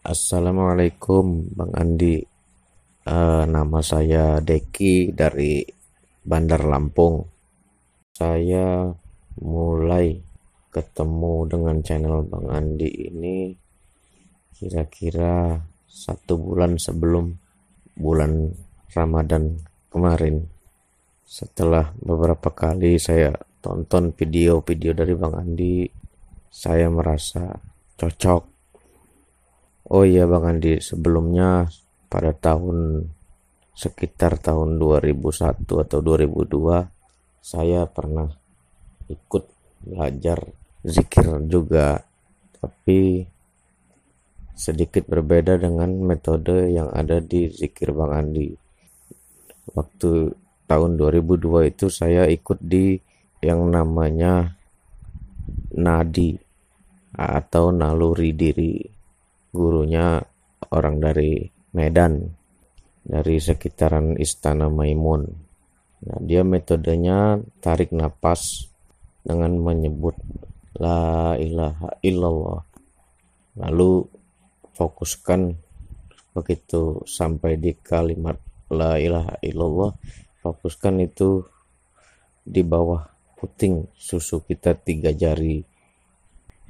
Assalamualaikum Bang Andi. Uh, nama saya Deki dari Bandar Lampung. Saya mulai ketemu dengan channel Bang Andi ini kira-kira satu bulan sebelum bulan Ramadan kemarin. Setelah beberapa kali saya tonton video-video dari Bang Andi, saya merasa cocok. Oh iya Bang Andi, sebelumnya pada tahun sekitar tahun 2001 atau 2002 saya pernah ikut belajar zikir juga tapi sedikit berbeda dengan metode yang ada di zikir Bang Andi. Waktu tahun 2002 itu saya ikut di yang namanya nadi atau naluri diri. Gurunya orang dari Medan, dari sekitaran Istana Maimun. Nah, dia metodenya tarik nafas dengan menyebut la ilaha illallah. Lalu fokuskan begitu sampai di kalimat la ilaha illallah fokuskan itu di bawah puting susu kita tiga jari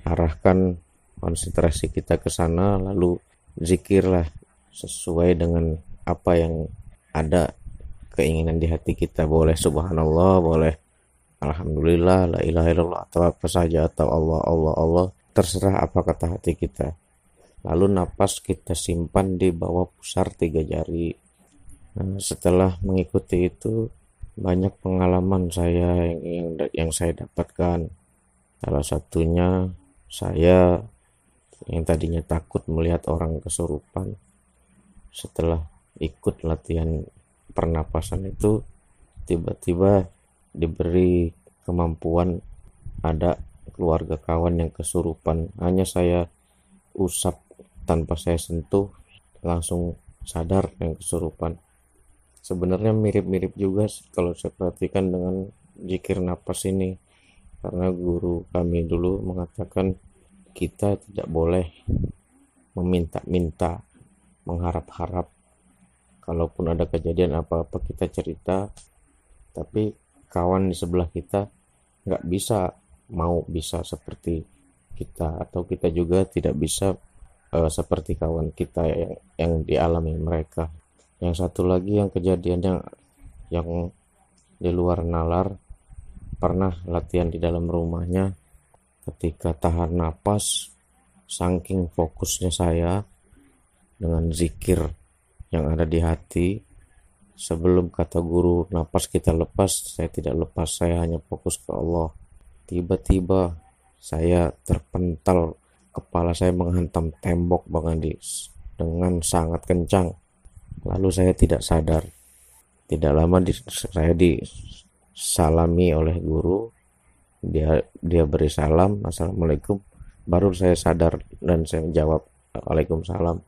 arahkan konsentrasi kita ke sana lalu zikirlah sesuai dengan apa yang ada keinginan di hati kita boleh subhanallah boleh alhamdulillah la ilaha illallah atau apa saja atau Allah Allah Allah terserah apa kata hati kita Lalu napas kita simpan di bawah pusar tiga jari. Nah, setelah mengikuti itu banyak pengalaman saya yang, yang yang saya dapatkan. Salah satunya saya yang tadinya takut melihat orang kesurupan. Setelah ikut latihan pernapasan itu tiba-tiba diberi kemampuan ada keluarga kawan yang kesurupan. Hanya saya usap tanpa saya sentuh langsung sadar yang kesurupan sebenarnya mirip-mirip juga kalau saya perhatikan dengan jikir napas ini karena guru kami dulu mengatakan kita tidak boleh meminta-minta mengharap-harap kalaupun ada kejadian apa-apa kita cerita tapi kawan di sebelah kita nggak bisa mau bisa seperti kita atau kita juga tidak bisa uh, seperti kawan kita yang yang dialami mereka. Yang satu lagi yang kejadian yang yang di luar nalar pernah latihan di dalam rumahnya ketika tahan napas saking fokusnya saya dengan zikir yang ada di hati sebelum kata guru napas kita lepas saya tidak lepas saya hanya fokus ke Allah tiba-tiba saya terpental Kepala saya menghantam tembok Bang Andi dengan sangat kencang. Lalu saya tidak sadar. Tidak lama di, saya disalami oleh guru. Dia dia beri salam, Assalamualaikum. Baru saya sadar dan saya menjawab Waalaikumsalam.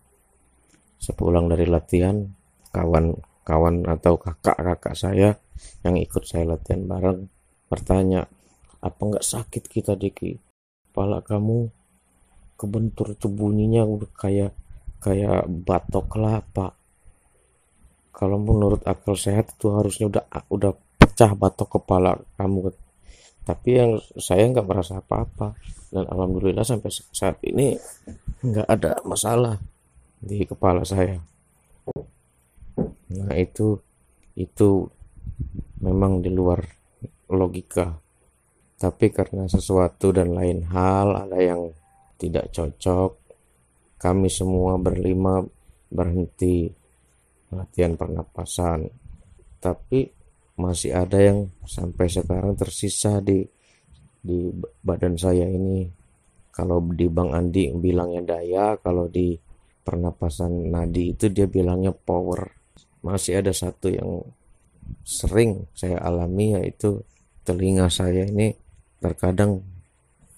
Sepulang dari latihan, kawan-kawan atau kakak-kakak saya yang ikut saya latihan bareng bertanya, apa nggak sakit kita Diki? Kepala kamu kebentur itu bunyinya udah kayak kayak batok kelapa kalau menurut akal sehat itu harusnya udah udah pecah batok kepala kamu tapi yang saya nggak merasa apa-apa. Dan alhamdulillah sampai saat ini nggak ada masalah di kepala saya. Nah itu itu memang di luar logika. Tapi karena sesuatu dan lain hal ada yang tidak cocok, kami semua berlima berhenti latihan pernapasan. Tapi masih ada yang sampai sekarang tersisa di di badan saya ini. Kalau di Bang Andi bilangnya daya, kalau di pernapasan nadi itu dia bilangnya power. Masih ada satu yang sering saya alami yaitu telinga saya ini terkadang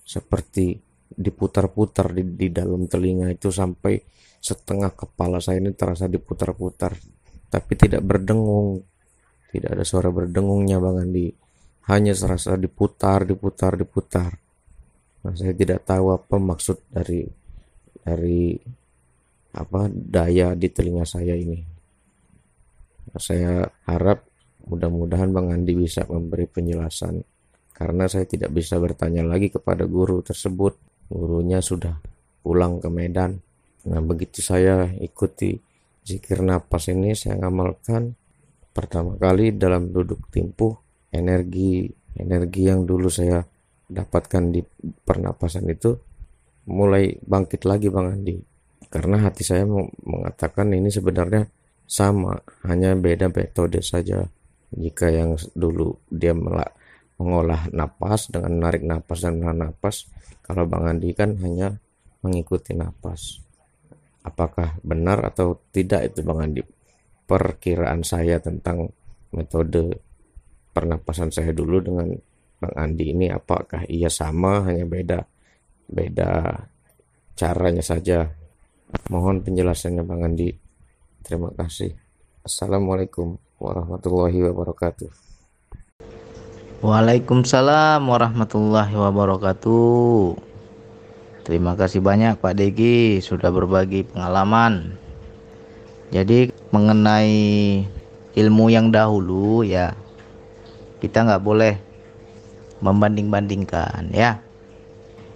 seperti diputar-putar di, di dalam telinga itu sampai setengah kepala saya ini terasa diputar-putar tapi tidak berdengung tidak ada suara berdengungnya Bang Andi hanya serasa diputar diputar diputar nah saya tidak tahu apa maksud dari dari apa daya di telinga saya ini. Saya harap mudah-mudahan Bang Andi bisa memberi penjelasan karena saya tidak bisa bertanya lagi kepada guru tersebut. Gurunya sudah pulang ke Medan. Nah, begitu saya ikuti zikir napas ini saya ngamalkan pertama kali dalam duduk timpuh energi energi yang dulu saya dapatkan di pernapasan itu mulai bangkit lagi Bang Andi. Karena hati saya mengatakan ini sebenarnya sama hanya beda metode saja. Jika yang dulu dia melak mengolah napas dengan menarik napas dan menahan napas kalau Bang Andi kan hanya mengikuti napas. Apakah benar atau tidak itu Bang Andi perkiraan saya tentang metode pernapasan saya dulu dengan Bang Andi ini apakah ia sama hanya beda beda caranya saja. Mohon penjelasannya Bang Andi. Terima kasih. Assalamualaikum warahmatullahi wabarakatuh. Waalaikumsalam warahmatullahi wabarakatuh. Terima kasih banyak Pak Degi sudah berbagi pengalaman. Jadi mengenai ilmu yang dahulu ya kita nggak boleh membanding-bandingkan ya.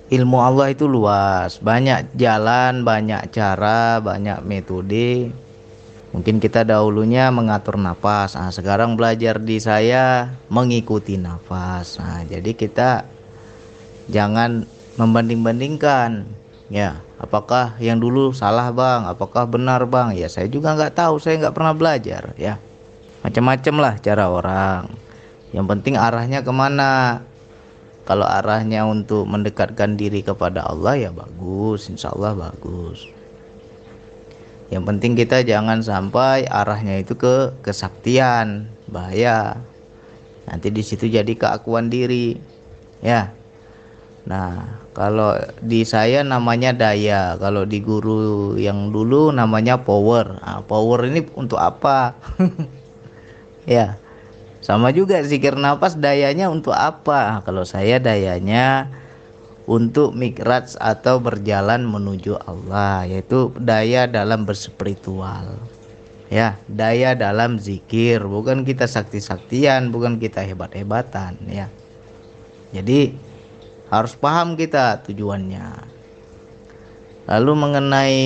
Ilmu Allah itu luas banyak jalan banyak cara banyak metode. Mungkin kita dahulunya mengatur nafas. Nah, sekarang belajar di saya mengikuti nafas. Nah, jadi kita jangan membanding-bandingkan ya apakah yang dulu salah bang? Apakah benar bang? Ya saya juga nggak tahu. Saya nggak pernah belajar ya. Macam-macam lah cara orang. Yang penting arahnya ke mana? Kalau arahnya untuk mendekatkan diri kepada Allah ya bagus. Insya Allah bagus. Yang penting kita jangan sampai arahnya itu ke kesaktian. Bahaya. Nanti di situ jadi keakuan diri. Ya nah kalau di saya namanya daya kalau di guru yang dulu namanya power nah, power ini untuk apa ya sama juga zikir nafas dayanya untuk apa? Kalau saya dayanya untuk mikraj atau berjalan menuju Allah, yaitu daya dalam berspiritual. Ya, daya dalam zikir, bukan kita sakti-saktian, bukan kita hebat-hebatan, ya. Jadi harus paham kita tujuannya. Lalu mengenai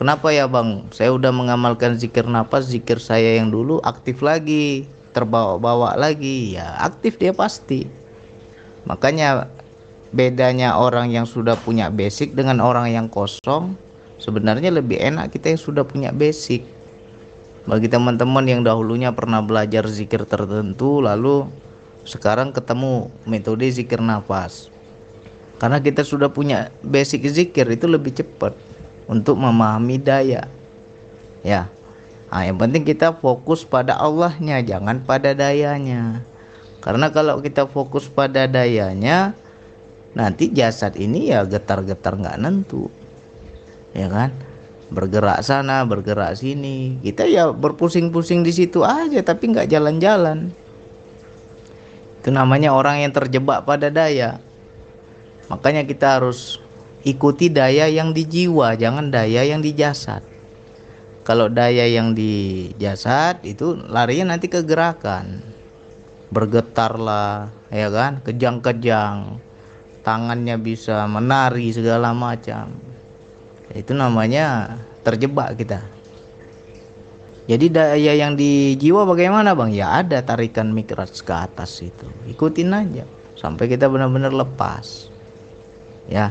Kenapa ya bang? Saya udah mengamalkan zikir nafas, zikir saya yang dulu aktif lagi, terbawa-bawa lagi. Ya aktif dia pasti. Makanya bedanya orang yang sudah punya basic dengan orang yang kosong, sebenarnya lebih enak kita yang sudah punya basic. Bagi teman-teman yang dahulunya pernah belajar zikir tertentu, lalu sekarang ketemu metode zikir nafas. Karena kita sudah punya basic zikir itu lebih cepat untuk memahami daya. Ya. Nah, yang penting kita fokus pada Allahnya, jangan pada dayanya. Karena kalau kita fokus pada dayanya, nanti jasad ini ya getar-getar nggak nentu. Ya kan? Bergerak sana, bergerak sini. Kita ya berpusing-pusing di situ aja tapi nggak jalan-jalan. Itu namanya orang yang terjebak pada daya. Makanya kita harus ikuti daya yang di jiwa, jangan daya yang di jasad. Kalau daya yang di jasad itu larinya nanti ke gerakan. Bergetarlah, ya kan? Kejang-kejang. Tangannya bisa menari segala macam. Itu namanya terjebak kita. Jadi daya yang di jiwa bagaimana bang? Ya ada tarikan mikras ke atas itu. Ikutin aja sampai kita benar-benar lepas. Ya,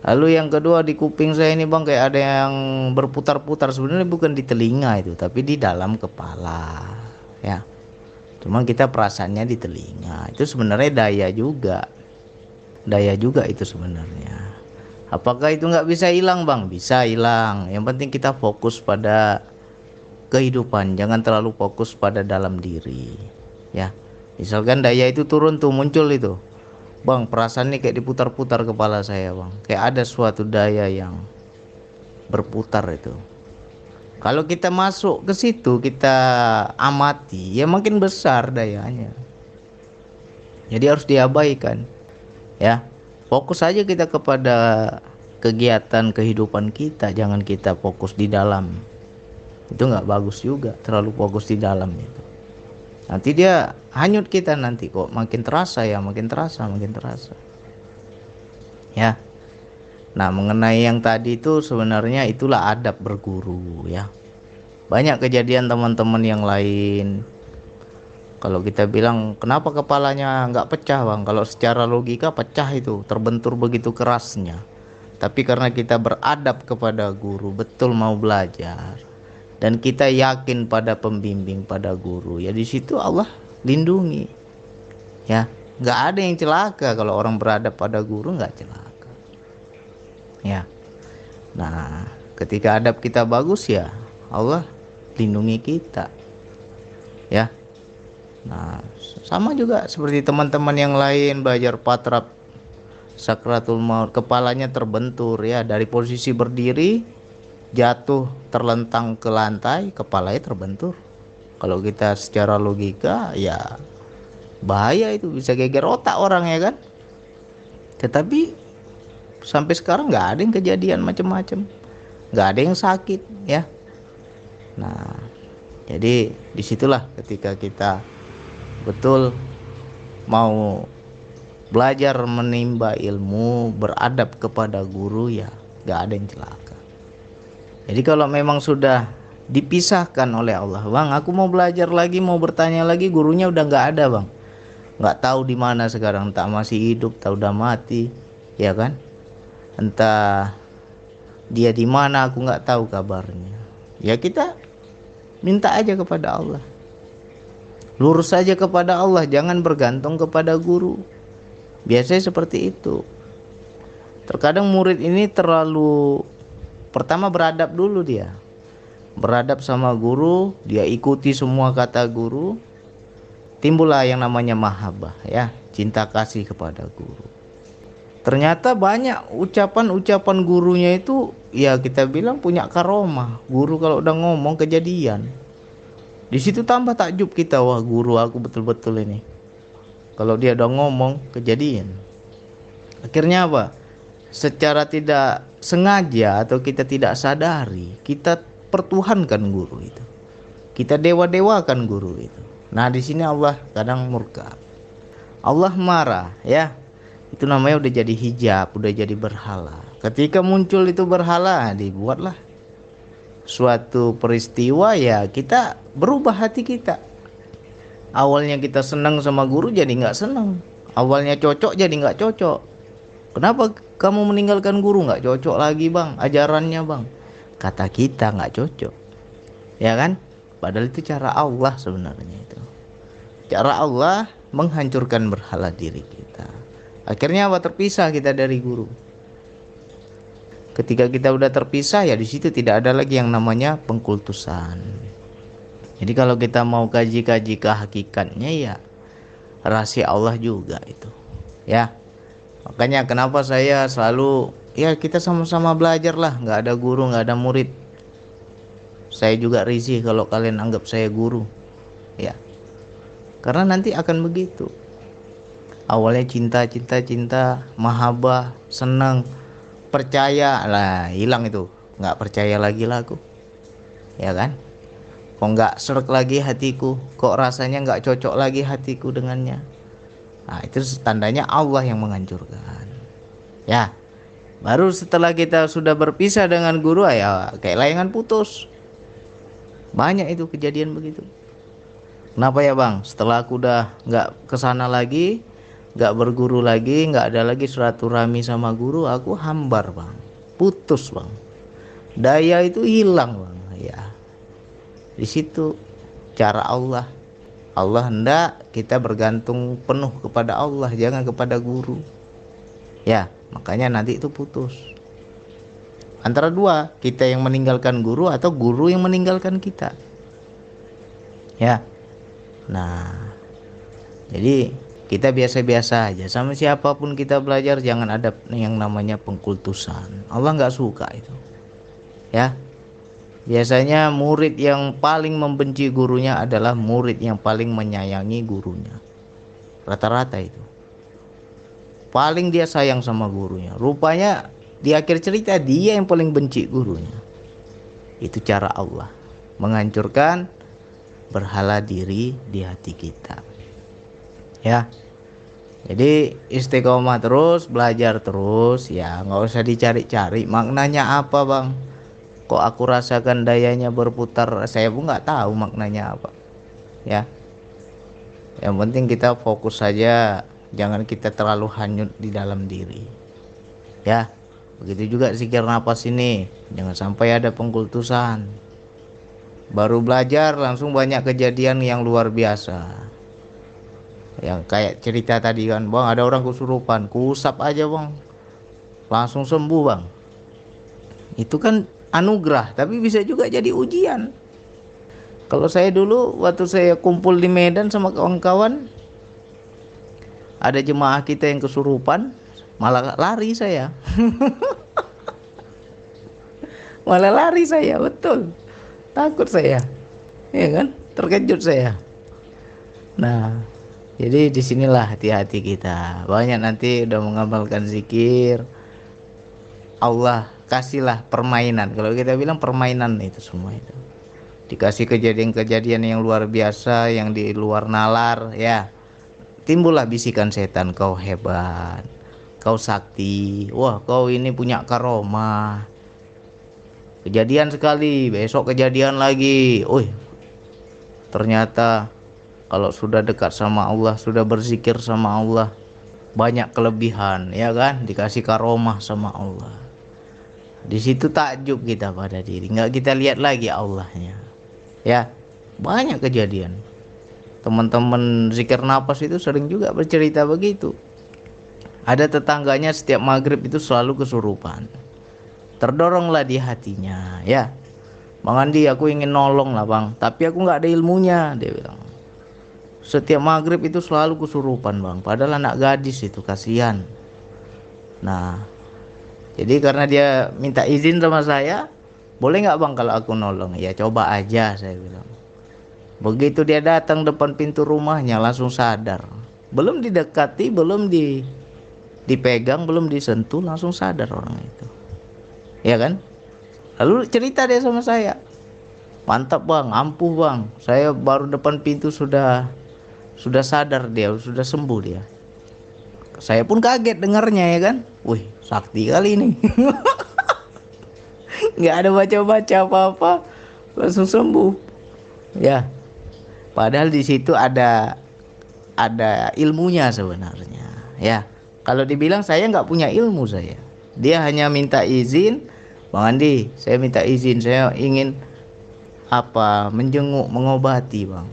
Lalu yang kedua di kuping saya ini bang kayak ada yang berputar-putar sebenarnya bukan di telinga itu tapi di dalam kepala ya. Cuman kita perasaannya di telinga itu sebenarnya daya juga daya juga itu sebenarnya. Apakah itu nggak bisa hilang bang? Bisa hilang. Yang penting kita fokus pada kehidupan, jangan terlalu fokus pada dalam diri ya. Misalkan daya itu turun tuh muncul itu Bang, perasaan ini kayak diputar-putar kepala saya, Bang. Kayak ada suatu daya yang berputar itu. Kalau kita masuk ke situ, kita amati, ya makin besar dayanya. Jadi harus diabaikan. Ya. Fokus saja kita kepada kegiatan kehidupan kita jangan kita fokus di dalam itu nggak bagus juga terlalu fokus di dalam itu. Nanti dia hanyut kita nanti kok makin terasa ya makin terasa makin terasa. Ya. Nah mengenai yang tadi itu sebenarnya itulah adab berguru ya. Banyak kejadian teman-teman yang lain. Kalau kita bilang kenapa kepalanya nggak pecah bang? Kalau secara logika pecah itu terbentur begitu kerasnya. Tapi karena kita beradab kepada guru betul mau belajar dan kita yakin pada pembimbing pada guru. Ya di situ Allah lindungi. Ya nggak ada yang celaka. Kalau orang beradab pada guru nggak celaka. Ya. Nah ketika adab kita bagus ya Allah lindungi kita. Ya. Nah sama juga seperti teman-teman yang lain belajar patrap sakratul maut. Kepalanya terbentur ya dari posisi berdiri jatuh terlentang ke lantai kepalanya terbentur. Kalau kita secara logika ya bahaya itu bisa geger otak orang ya kan? Tetapi sampai sekarang nggak ada yang kejadian macam-macam. Nggak ada yang sakit ya. Nah jadi di situlah ketika kita betul mau belajar menimba ilmu beradab kepada guru ya nggak ada yang celaka jadi kalau memang sudah dipisahkan oleh Allah, bang, aku mau belajar lagi, mau bertanya lagi, gurunya udah nggak ada, bang, nggak tahu di mana sekarang, tak masih hidup, tak udah mati, ya kan? Entah dia di mana, aku nggak tahu kabarnya. Ya kita minta aja kepada Allah, lurus saja kepada Allah, jangan bergantung kepada guru. Biasanya seperti itu. Terkadang murid ini terlalu pertama beradab dulu dia. Beradab sama guru dia ikuti semua kata guru. Timbullah yang namanya mahabbah ya. Cinta kasih kepada guru. Ternyata banyak ucapan-ucapan gurunya itu ya kita bilang punya karomah. Guru kalau udah ngomong kejadian. Di situ tambah takjub kita wah guru aku betul-betul ini. Kalau dia udah ngomong kejadian. Akhirnya apa? Secara tidak sengaja atau kita tidak sadari kita pertuhankan guru itu. Kita dewa-dewakan guru itu. Nah di sini Allah kadang murka. Allah marah ya. Itu namanya udah jadi hijab udah jadi berhala. Ketika muncul itu berhala dibuatlah suatu peristiwa ya kita berubah hati kita. Awalnya kita senang sama guru jadi nggak senang. Awalnya cocok jadi nggak cocok. Kenapa kamu meninggalkan guru nggak cocok lagi bang ajarannya bang? Kata kita nggak cocok, ya kan? Padahal itu cara Allah sebenarnya itu. Cara Allah menghancurkan berhala diri kita. Akhirnya apa terpisah kita dari guru. Ketika kita udah terpisah ya di situ tidak ada lagi yang namanya pengkultusan. Jadi kalau kita mau kaji-kaji kehakikatnya ya rahasia Allah juga itu. Ya, makanya kenapa saya selalu ya kita sama-sama belajar lah. Nggak ada guru nggak ada murid. Saya juga risih kalau kalian anggap saya guru. Ya. Karena nanti akan begitu. Awalnya cinta cinta cinta mahabbah senang percaya. Lah hilang itu. Nggak percaya lagi lah aku. Ya kan? Kok nggak serak lagi hatiku? Kok rasanya nggak cocok lagi hatiku dengannya Nah, itu tandanya Allah yang menghancurkan. Ya. Baru setelah kita sudah berpisah dengan guru ya kayak layangan putus. Banyak itu kejadian begitu. Kenapa ya bang? Setelah aku udah nggak ke sana lagi, nggak berguru lagi, nggak ada lagi silaturahmi sama guru, aku hambar bang, putus bang. Daya itu hilang bang, ya. Di situ cara Allah Allah hendak kita bergantung penuh kepada Allah jangan kepada guru. Ya makanya nanti itu putus. Antara dua kita yang meninggalkan guru atau guru yang meninggalkan kita. Ya. Nah jadi kita biasa-biasa aja. Sama siapa pun kita belajar jangan ada yang namanya pengkultusan. Allah nggak suka itu. Ya Biasanya murid yang paling membenci gurunya adalah murid yang paling menyayangi gurunya. Rata-rata itu. Paling dia sayang sama gurunya. Rupanya di akhir cerita dia yang paling benci gurunya. Itu cara Allah. Menghancurkan berhala diri di hati kita. Ya. Jadi istiqomah terus belajar terus. Ya nggak usah dicari-cari. Maknanya apa bang kok aku rasakan dayanya berputar? Saya pun nggak tahu maknanya apa. Ya. Yang penting kita fokus saja. Jangan kita terlalu hanyut di dalam diri. Ya. Begitu juga zikir nafas ini. Jangan sampai ada pengkultusan. Baru belajar langsung banyak kejadian yang luar biasa. Yang kayak cerita tadi kan bang ada orang kesurupan. Kusap aja bang. Langsung sembuh bang itu kan anugerah tapi bisa juga jadi ujian. Kalau saya dulu waktu saya kumpul di Medan sama kawan-kawan ada jemaah kita yang kesurupan malah lari saya. Malah lari saya betul. Takut saya ya kan? Terkejut saya. Nah jadi di sinilah hati-hati kita. Banyak nanti udah mengamalkan zikir. Allah kasihlah permainan. Kalau kita bilang permainan itu semua itu. Dikasih kejadian-kejadian yang luar biasa, yang di luar nalar, ya. Timbullah bisikan setan, kau hebat, kau sakti, wah kau ini punya karomah. Kejadian sekali, besok kejadian lagi. Wih, ternyata kalau sudah dekat sama Allah sudah berzikir sama Allah banyak kelebihan ya kan dikasih karomah sama Allah di situ takjub kita pada diri. Nggak kita lihat lagi Allahnya. Ya banyak kejadian. Teman-teman zikir nafas itu sering juga bercerita begitu. Ada tetangganya setiap maghrib itu selalu kesurupan. Terdoronglah di hatinya ya. Bang Andi aku ingin nolong lah bang. Tapi aku nggak ada ilmunya dia bilang. Setiap maghrib itu selalu kesurupan bang. Padahal anak gadis itu kasihan. Nah jadi karena dia minta izin sama saya boleh nggak bang kalau aku nolong? Ya coba aja saya bilang. Begitu dia datang depan pintu rumahnya langsung sadar. Belum didekati belum di dipegang belum disentuh langsung sadar orang itu. Ya kan? Lalu cerita dia sama saya. Mantap bang. Ampuh bang. Saya baru depan pintu sudah sudah sadar dia sudah sembuh dia saya pun kaget dengarnya ya kan? Wih sakti kali ini. Nggak ada baca-baca apa-apa langsung sembuh. Ya padahal di situ ada ada ilmunya sebenarnya. Ya kalau dibilang saya nggak punya ilmu saya. Dia hanya minta izin. Bang Andi saya minta izin. Saya ingin apa menjenguk mengobati bang.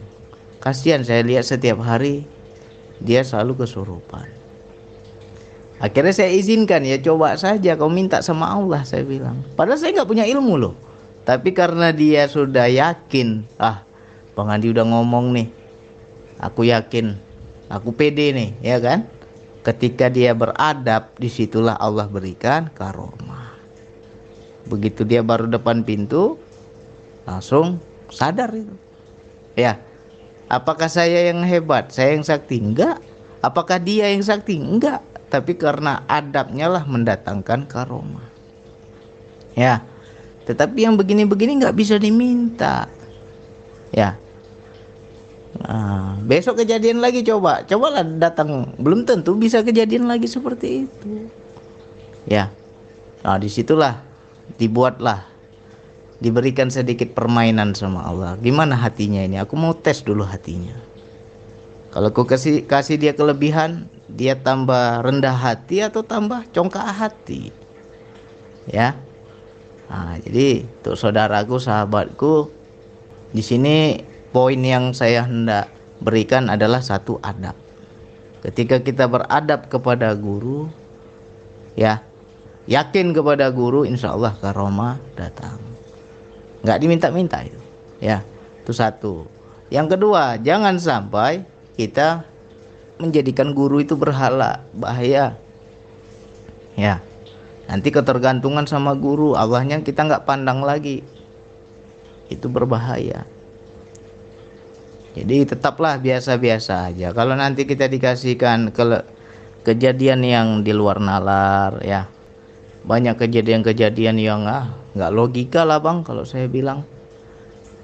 Kasihan saya lihat setiap hari dia selalu kesurupan akhirnya saya izinkan ya coba saja kau minta sama Allah saya bilang padahal saya nggak punya ilmu loh tapi karena dia sudah yakin ah Bang Andi udah ngomong nih aku yakin aku pede nih ya kan ketika dia beradab di situlah Allah berikan karomah begitu dia baru depan pintu langsung sadar itu ya Apakah saya yang hebat? Saya yang sakti? Enggak. Apakah dia yang sakti? Enggak. Tapi karena adabnya lah mendatangkan karomah. Ya. Tetapi yang begini-begini nggak bisa diminta. Ya. Nah, besok kejadian lagi coba. Cobalah datang. Belum tentu bisa kejadian lagi seperti itu. Ya. Nah, di situlah dibuatlah diberikan sedikit permainan sama Allah. Gimana hatinya ini? Aku mau tes dulu hatinya. Kalau aku kasih kasih dia kelebihan, dia tambah rendah hati atau tambah congkak hati. Ya. Nah, jadi untuk saudaraku, sahabatku, di sini poin yang saya hendak berikan adalah satu adab. Ketika kita beradab kepada guru, ya, yakin kepada guru, insya Allah karomah datang nggak diminta-minta itu ya itu satu yang kedua jangan sampai kita menjadikan guru itu berhala bahaya. Ya nanti ketergantungan sama guru Allahnya kita nggak pandang lagi. Itu berbahaya. Jadi tetaplah biasa-biasa aja. Kalau nanti kita dikasihkan ke kejadian yang di luar nalar ya. Banyak kejadian-kejadian yang ah nggak logika lah bang kalau saya bilang.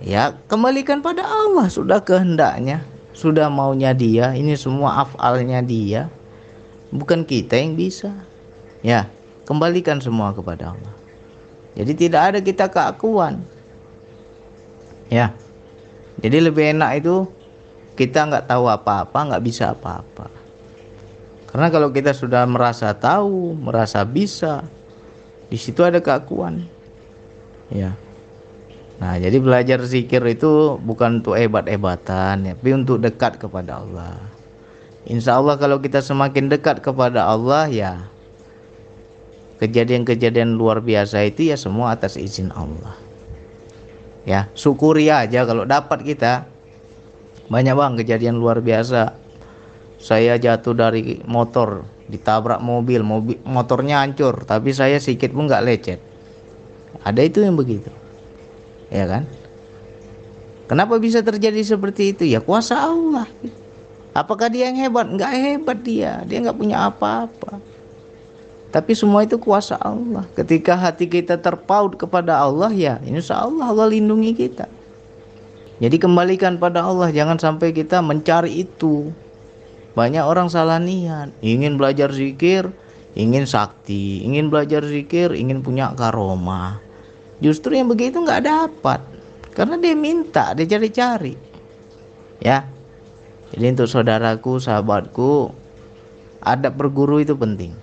Ya kembalikan pada Allah sudah kehendaknya sudah maunya dia ini semua afalnya dia bukan kita yang bisa. Ya kembalikan semua kepada Allah. Jadi tidak ada kita keakuan. Ya jadi lebih enak itu kita nggak tahu apa-apa nggak bisa apa-apa. Karena kalau kita sudah merasa tahu merasa bisa di situ ada keakuan. Ya nah jadi belajar zikir itu bukan untuk hebat-hebatan tapi untuk dekat kepada Allah. Insya Allah kalau kita semakin dekat kepada Allah ya kejadian-kejadian luar biasa itu ya semua atas izin Allah. Ya syukuri aja kalau dapat kita. Banyak bang kejadian luar biasa. Saya jatuh dari motor ditabrak mobil, mobil motornya hancur, tapi saya sedikit pun nggak lecet. Ada itu yang begitu, ya kan? Kenapa bisa terjadi seperti itu? Ya kuasa Allah. Apakah dia yang hebat? Nggak hebat dia, dia nggak punya apa-apa. Tapi semua itu kuasa Allah. Ketika hati kita terpaut kepada Allah ya, insya Allah Allah lindungi kita. Jadi kembalikan pada Allah, jangan sampai kita mencari itu, banyak orang salah niat, ingin belajar zikir, ingin sakti, ingin belajar zikir, ingin punya karomah. Justru yang begitu nggak dapat, karena dia minta, dia cari-cari. Ya, jadi untuk saudaraku, sahabatku, ada berguru itu penting.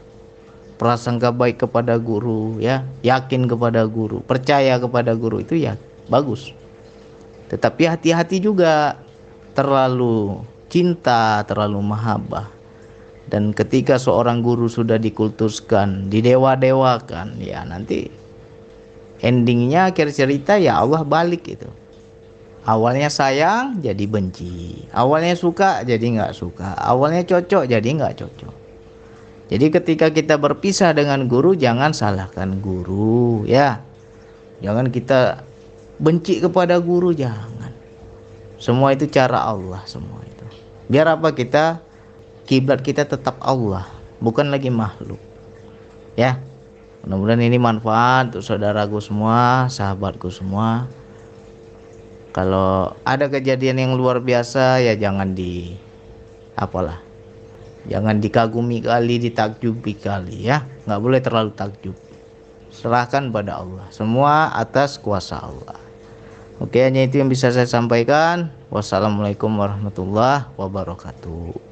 Prasangka baik kepada guru, ya, yakin kepada guru, percaya kepada guru itu ya bagus. Tetapi hati-hati juga terlalu cinta, terlalu mahabbah. Dan ketika seorang guru sudah dikultuskan, didewa-dewakan, ya nanti endingnya akhir cerita ya Allah balik itu. Awalnya sayang jadi benci, awalnya suka jadi nggak suka, awalnya cocok jadi nggak cocok. Jadi ketika kita berpisah dengan guru jangan salahkan guru ya. Jangan kita benci kepada guru jangan. Semua itu cara Allah semua biar apa kita kiblat kita tetap Allah bukan lagi makhluk ya mudah-mudahan ini manfaat untuk saudaraku semua sahabatku semua kalau ada kejadian yang luar biasa ya jangan di apalah jangan dikagumi kali ditakjubi kali ya nggak boleh terlalu takjub serahkan pada Allah semua atas kuasa Allah Oke, hanya itu yang bisa saya sampaikan. Wassalamualaikum warahmatullahi wabarakatuh.